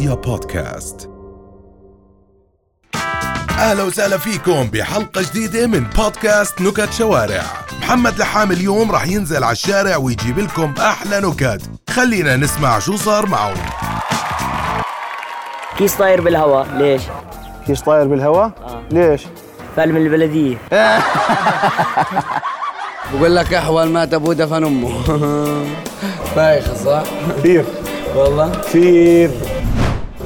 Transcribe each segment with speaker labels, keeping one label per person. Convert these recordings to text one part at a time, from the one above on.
Speaker 1: رؤيا بودكاست. أهلا وسهلا فيكم بحلقة جديدة من بودكاست نكت شوارع. محمد لحام اليوم راح ينزل على الشارع ويجيب لكم أحلى نكت. خلينا نسمع شو صار معه
Speaker 2: كيس طاير بالهواء ليش؟
Speaker 3: كيس طاير بالهواء ليش؟
Speaker 2: فال من البلدية.
Speaker 4: بقول لك احول مات أبوه دفن أمه. بايخ صح؟
Speaker 3: كثير.
Speaker 4: والله؟
Speaker 3: كثير.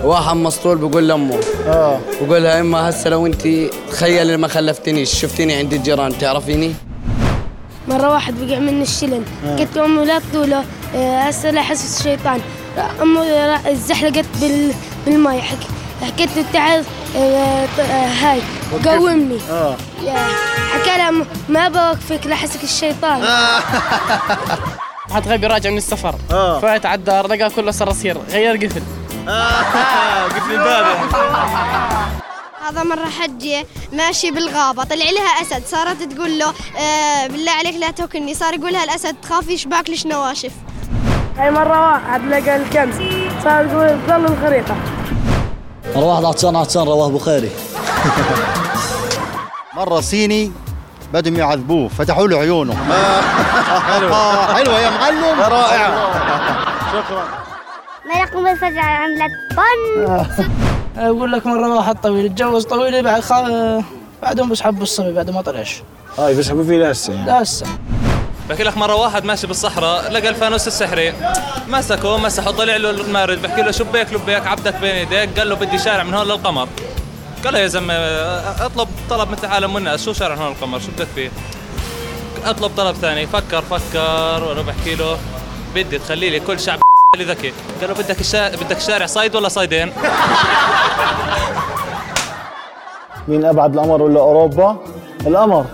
Speaker 4: واحد مسطول بقول لأمه.
Speaker 3: آه.
Speaker 4: بقول لها إما هسه لو انت تخيلي ما خلفتنيش شفتيني عند الجيران تعرفيني؟
Speaker 5: مرة واحد وقع مني الشلن قلت لأمه لا تقوله آه، هسه لا يحسس الشيطان را- زحلقت بال بالماء حك... حكيت له تعال آه، آه، هاي قومني. آه. حكى لها ما بوقفك لحسك الشيطان
Speaker 6: واحد غبي راجع من السفر.
Speaker 3: آه.
Speaker 6: فات على الدار لقى كله صراصير غير قفل.
Speaker 3: قلت لي الباب.
Speaker 7: هذا مرة حجة ماشي بالغابة. طلع لها أسد. صارت تقول له آه بالله عليك لا تاكلني. صار يقولها الأسد تخاف يشبعك ليش نواشف
Speaker 5: هاي مرة واحد لقى الكنز. صار يقول ضل الخريطة.
Speaker 8: مرة واحد عطشان عطشان رواه بخاري
Speaker 9: مرة صيني بدهم يعذبوه فتحوا له عيونه. حلوة حلوة يا معلم. رائعة
Speaker 7: ما يقوم الفجر عملت بن.
Speaker 6: أقول لك مرة واحد طويل اتجوز طويله بعد خ... بعدهم بس حبوا الصبي بعد ما طلعش
Speaker 3: هاي بيسحبوا فيه لهسه يعني.
Speaker 6: لا هسه.
Speaker 10: بحكي لك مرة واحد ماشي بالصحراء لقى الفانوس السحري. مسكه مسحه طلع له المارد بحكي له شبيك لبيك عبدك بين ايديك قال له بدي شارع من هون للقمر. قال له يا زلمة اطلب طلب مثل عالم الناس شو شارع من هون للقمر؟ شو بدك فيه؟ اطلب طلب ثاني. فكر فكر وأنا بحكي له بدي تخلي لي كل شعب اللي ذكي. قال له بدك الشا... بدك شارع صيد ولا صيدين
Speaker 3: مين أبعد القمر ولا أوروبا؟ القمر.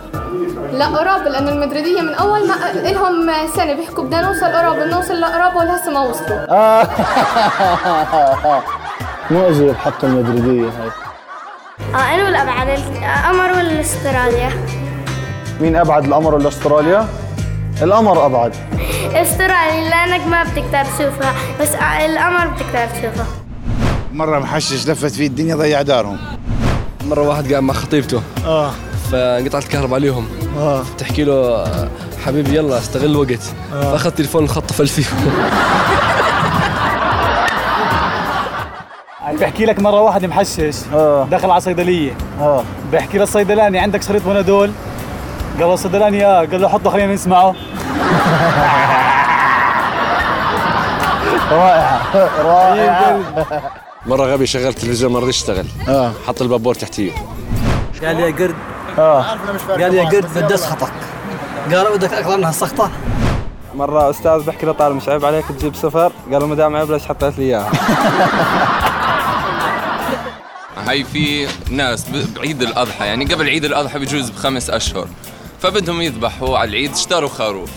Speaker 7: لا أوروبا لأن المدريدية من أول ما إلهم سنة بيحكوا بدنا نوصل أوروبا نوصل لأوروبا ولهسه ما وصلوا.
Speaker 3: آه مؤذية بحق المدريدية هاي.
Speaker 7: آه أنا ولا أبعد القمر ولا استراليا
Speaker 3: مين أبعد القمر ولا استراليا القمر أبعد.
Speaker 7: استراليا لأنك ما بتقدر تشوفها بس القمر بتقدر تشوفها
Speaker 9: مرة محشش لفت فيه الدنيا ضيع دارهم.
Speaker 8: مرة واحد قاعد مع خطيبته.
Speaker 3: آه.
Speaker 8: فانقطعت الكهرباء عليهم.
Speaker 3: آه.
Speaker 8: تحكي له حبيبي يلا استغل الوقت فأخذ تليفون الخط فيه
Speaker 11: بحكي لك مرة واحد محشش.
Speaker 3: آه.
Speaker 11: دخل على صيدلية.
Speaker 3: آه.
Speaker 11: بحكي للصيدلاني عندك شريط بنادول قال له الصيدلاني آه. قال له حطه خلينا نسمعه.
Speaker 3: رائعة. رائعة.
Speaker 8: مرة غبي شغل التلفزيون ما رضي يشتغل.
Speaker 3: آه.
Speaker 8: حط البابور تحتيه.
Speaker 11: قال يا قرد.
Speaker 3: آه.
Speaker 11: قال يا قرد بدي اسخطك قال بدك اقرنها السخطة
Speaker 6: مرة أستاذ بحكي له طالب مش عيب عليك تجيب صفر قال له ما دام عيب ليش حطيت لي اياها
Speaker 10: هاي في ناس بعيد الأضحى يعني قبل عيد الأضحى بجوز بخمس أشهر. فبدهم يذبحوا على العيد اشتروا خروف.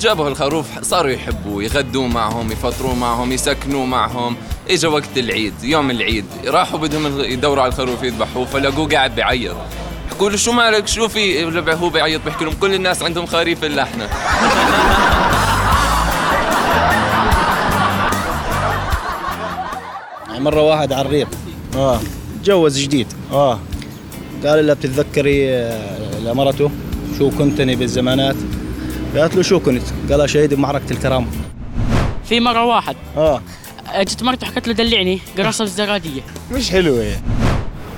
Speaker 10: جابوا الخروف صاروا يحبوه يغدوا معهم يفطروا معهم يسكنوا معهم. اجى وقت العيد يوم العيد راحوا بدهم يدوروا على الخروف يذبحوه فلقوه قاعد بيعيط حكوا له شو مالك؟ شو في هو بيعيط بيحكي لهم كل الناس عندهم خريف إلا إحنا.
Speaker 9: مرة واحد على الريق.
Speaker 3: آه.
Speaker 9: تجوز جديد.
Speaker 3: آه.
Speaker 9: قال لها بتتذكري آه، لمرته؟ شو كنتني بالزمانات؟ قالت له شو كنت قال شهيد بمعركة الكرامة.
Speaker 6: في مرة واحد.
Speaker 3: آه.
Speaker 6: جت مرته حكت له دلعني قرصها بالزراديه
Speaker 3: مش حلوة هي.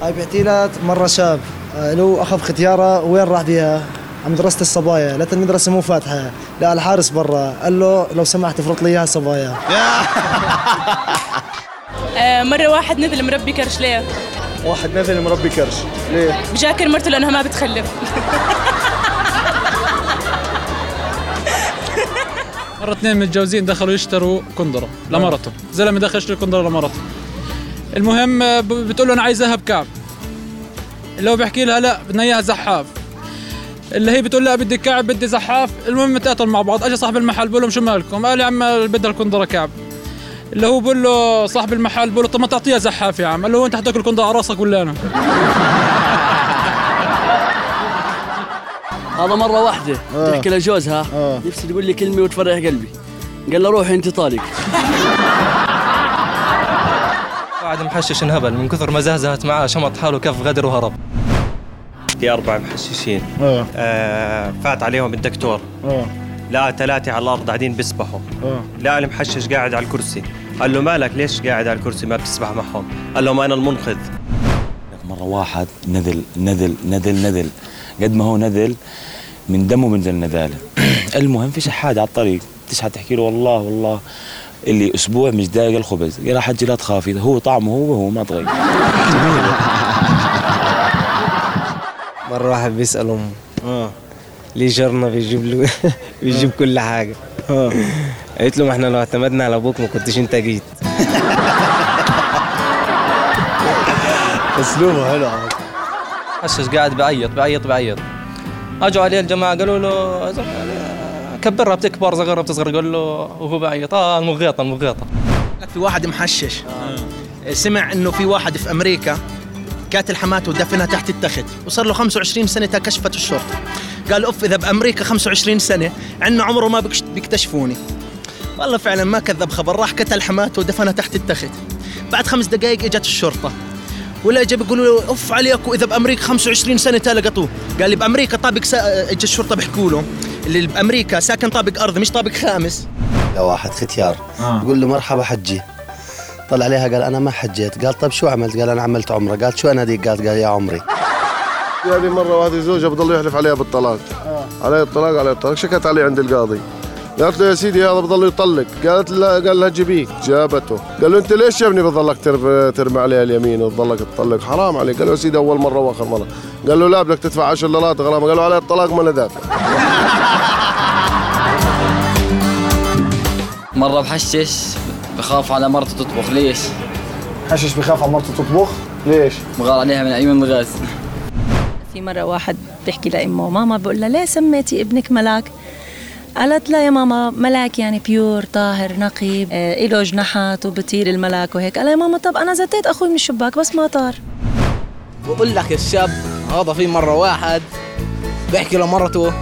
Speaker 11: هاي بحكي لك مرة شاب. آه، له أخذ ختيارة وين راح بيها؟ على مدرسة الصبايا، لقيت المدرسة مو فاتحة، لا الحارس برا، قال له لو سمحت افرط لي إياها صبايا.
Speaker 6: مرة واحد نزل مربي كرش. ليه؟
Speaker 3: واحد نزل مربي كرش. ليه؟
Speaker 6: بشاكر مرته لأنها ما بتخلف.
Speaker 11: مرة اثنين متجوزين دخلوا يشتروا كندرة لمرته زلمة دخل يشتري كندرة لمرته المهم بتقول له أنا عايز ذهب كعب اللي هو بيحكي لها لا بدنا إياها زحاف. اللي هي بتقول لا بدي كعب بدي زحاف. المهم تقاتلوا مع بعض. اجى صاحب المحل بقول لهم شو مالكم؟ قال يا عم بدها الكندرة كعب. اللي هو بقول له صاحب المحل بقول له طب ما تعطيها زحاف يا عم. قال له انت حتاكل كندرة على راسك ولا أنا؟
Speaker 2: هذا مرة واحدة.
Speaker 3: آه.
Speaker 2: تحكي لجوزها
Speaker 3: آه.
Speaker 2: نفسي تقول لي كلمة وتفرح قلبي. قال له روحي أنت طالق.
Speaker 8: واحد محشش انهبل من كثر ما زهزهت معاه شمط حاله كف غدر وهرب.
Speaker 12: في أربع محششين.
Speaker 3: آه.
Speaker 12: آه فات عليهم الدكتور.
Speaker 3: آه.
Speaker 12: لقى ثلاثة على الأرض قاعدين بيسبحوا.
Speaker 3: آه.
Speaker 12: لقى المحشش قاعد على الكرسي. قال له مالك؟ ليش قاعد على الكرسي ما بتسبح معهم؟ قال لهم أنا المنقذ.
Speaker 13: مرة واحد نذل نذل نذل نذل. قد ما هو نذل من دمه بنزل نذالة. المهم في شحاد على الطريق تشحد تحكي له والله والله. اللي أسبوع مش دايق الخبز يا حجي لا تخافي هو طعمه هو وهو ما تغير
Speaker 14: مرة واحد بيسأل أمه
Speaker 3: آه.
Speaker 14: ليه جارنا بيجيب له بيجيب كل حاجة؟
Speaker 3: آه.
Speaker 14: قالت له ما إحنا لو اعتمدنا على أبوك ما كنتش أنت جيت.
Speaker 3: أسلوبه حلو على
Speaker 8: محشش قاعد بعيط بعيط بعيط. أجوا عليه الجماعة قالوا له كبرها بتكبر صغرها بتصغر. قال له وهو بعيط. آه المغيطة المغيطة.
Speaker 6: في واحد محشش. سمع إنه في واحد في أمريكا قاتل حماته ودفنها تحت التخت وصار له 25 سنة كشفت الشرطة. قال أوف إذا بأمريكا 25 سنة عندنا عمره ما بيكتشفوني. والله فعلا ما كذب خبر راح قتل حماته ودفنها تحت التخت. بعد خمس دقائق إجت الشرطة. ولا اجى بيقولوا له أوف عليك واذا بأمريكا 25 سنة تا لقطوه قال لي بأمريكا طابق سا... اجى الشرطة بيحكوا له اللي بأمريكا ساكن طابق ارضي مش طابق خامس.
Speaker 15: واحد ختيار. يقول له مرحبا حجي. طلع عليها قال أنا ما حجيت. قال طيب شو عملت؟ قال أنا عملت عمرة. قال شو أنا ديك؟ قال قال يا عمري.
Speaker 16: يعني مرة واحدة زوجها بضل يحلف عليها بالطلاق. عليه الطلاق عليه الطلاق. شكت عليه عند القاضي. قالت له يا سيدي هذا بضل يطلق. قالت لا قال لها جيبيه. جابته. قال له أنت ليش يا ابني بضلك ترمي, ترمي عليها اليمين وتضلك تطلق؟ حرام عليك. قال له يا سيدي أول مرة وآخر مرة. قال له لا بدك تدفع 10 دولارات غرامه قال له عليه الطلاق ما أنا دافع.
Speaker 2: مرة بحشش بخاف على مرته تطبخ. ليش؟
Speaker 3: حشش بخاف على مرته تطبخ؟ ليش؟
Speaker 2: بغار عليها من عيون الغاز.
Speaker 17: في مرة واحد بيحكي لأمه ماما بقول لها ليه سميتي ابنك ملاك؟ قالت لا يا ماما؟ ملاك يعني بيور طاهر نقي آه إله جناحات وبطير الملاك وهيك. قال يا ماما طب أنا زتيت أخوي من الشباك بس ما طار.
Speaker 6: بقول لك الشاب هذا في مرة واحد بيحكي لمرته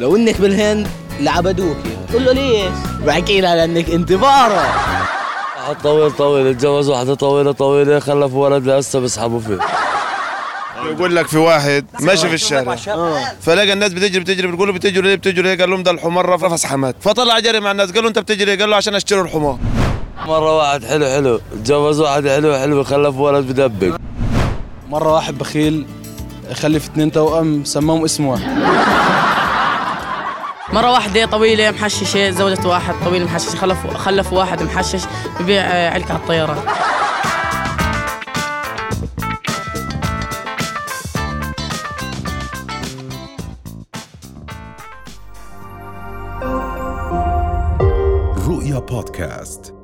Speaker 6: لو إنك بالهند لعبدوك تقول له ليش؟ بحكي لها لأنك انت بقرة
Speaker 18: واحد طويل طويل اتجوز واحدة طويلة طويلة خلف ولد لسه بيسحبوا فيه.
Speaker 16: يقول لك في واحد ماشي في الشارع. فلقى الناس بتجري بتجري بتقول له بتجري ليه؟ بتجري ليه؟ قال لهم ده الحمار رفس حماد فطلع جري مع الناس قال له انت بتجري قال له عشان اشتري الحمار.
Speaker 18: مرة واحد حلو حلو. اتجوز واحد حلو حلو. خلف ولد بدبك.
Speaker 8: مرة واحد بخيل خلف اثنين توأم سماهم اسم واحد.
Speaker 19: مرة واحدة طويلة محششة زوجة واحد طويل محشش خلف خلف واحد محشش ببيع آه، علكة على الطيارة.
Speaker 1: رؤيا بودكاست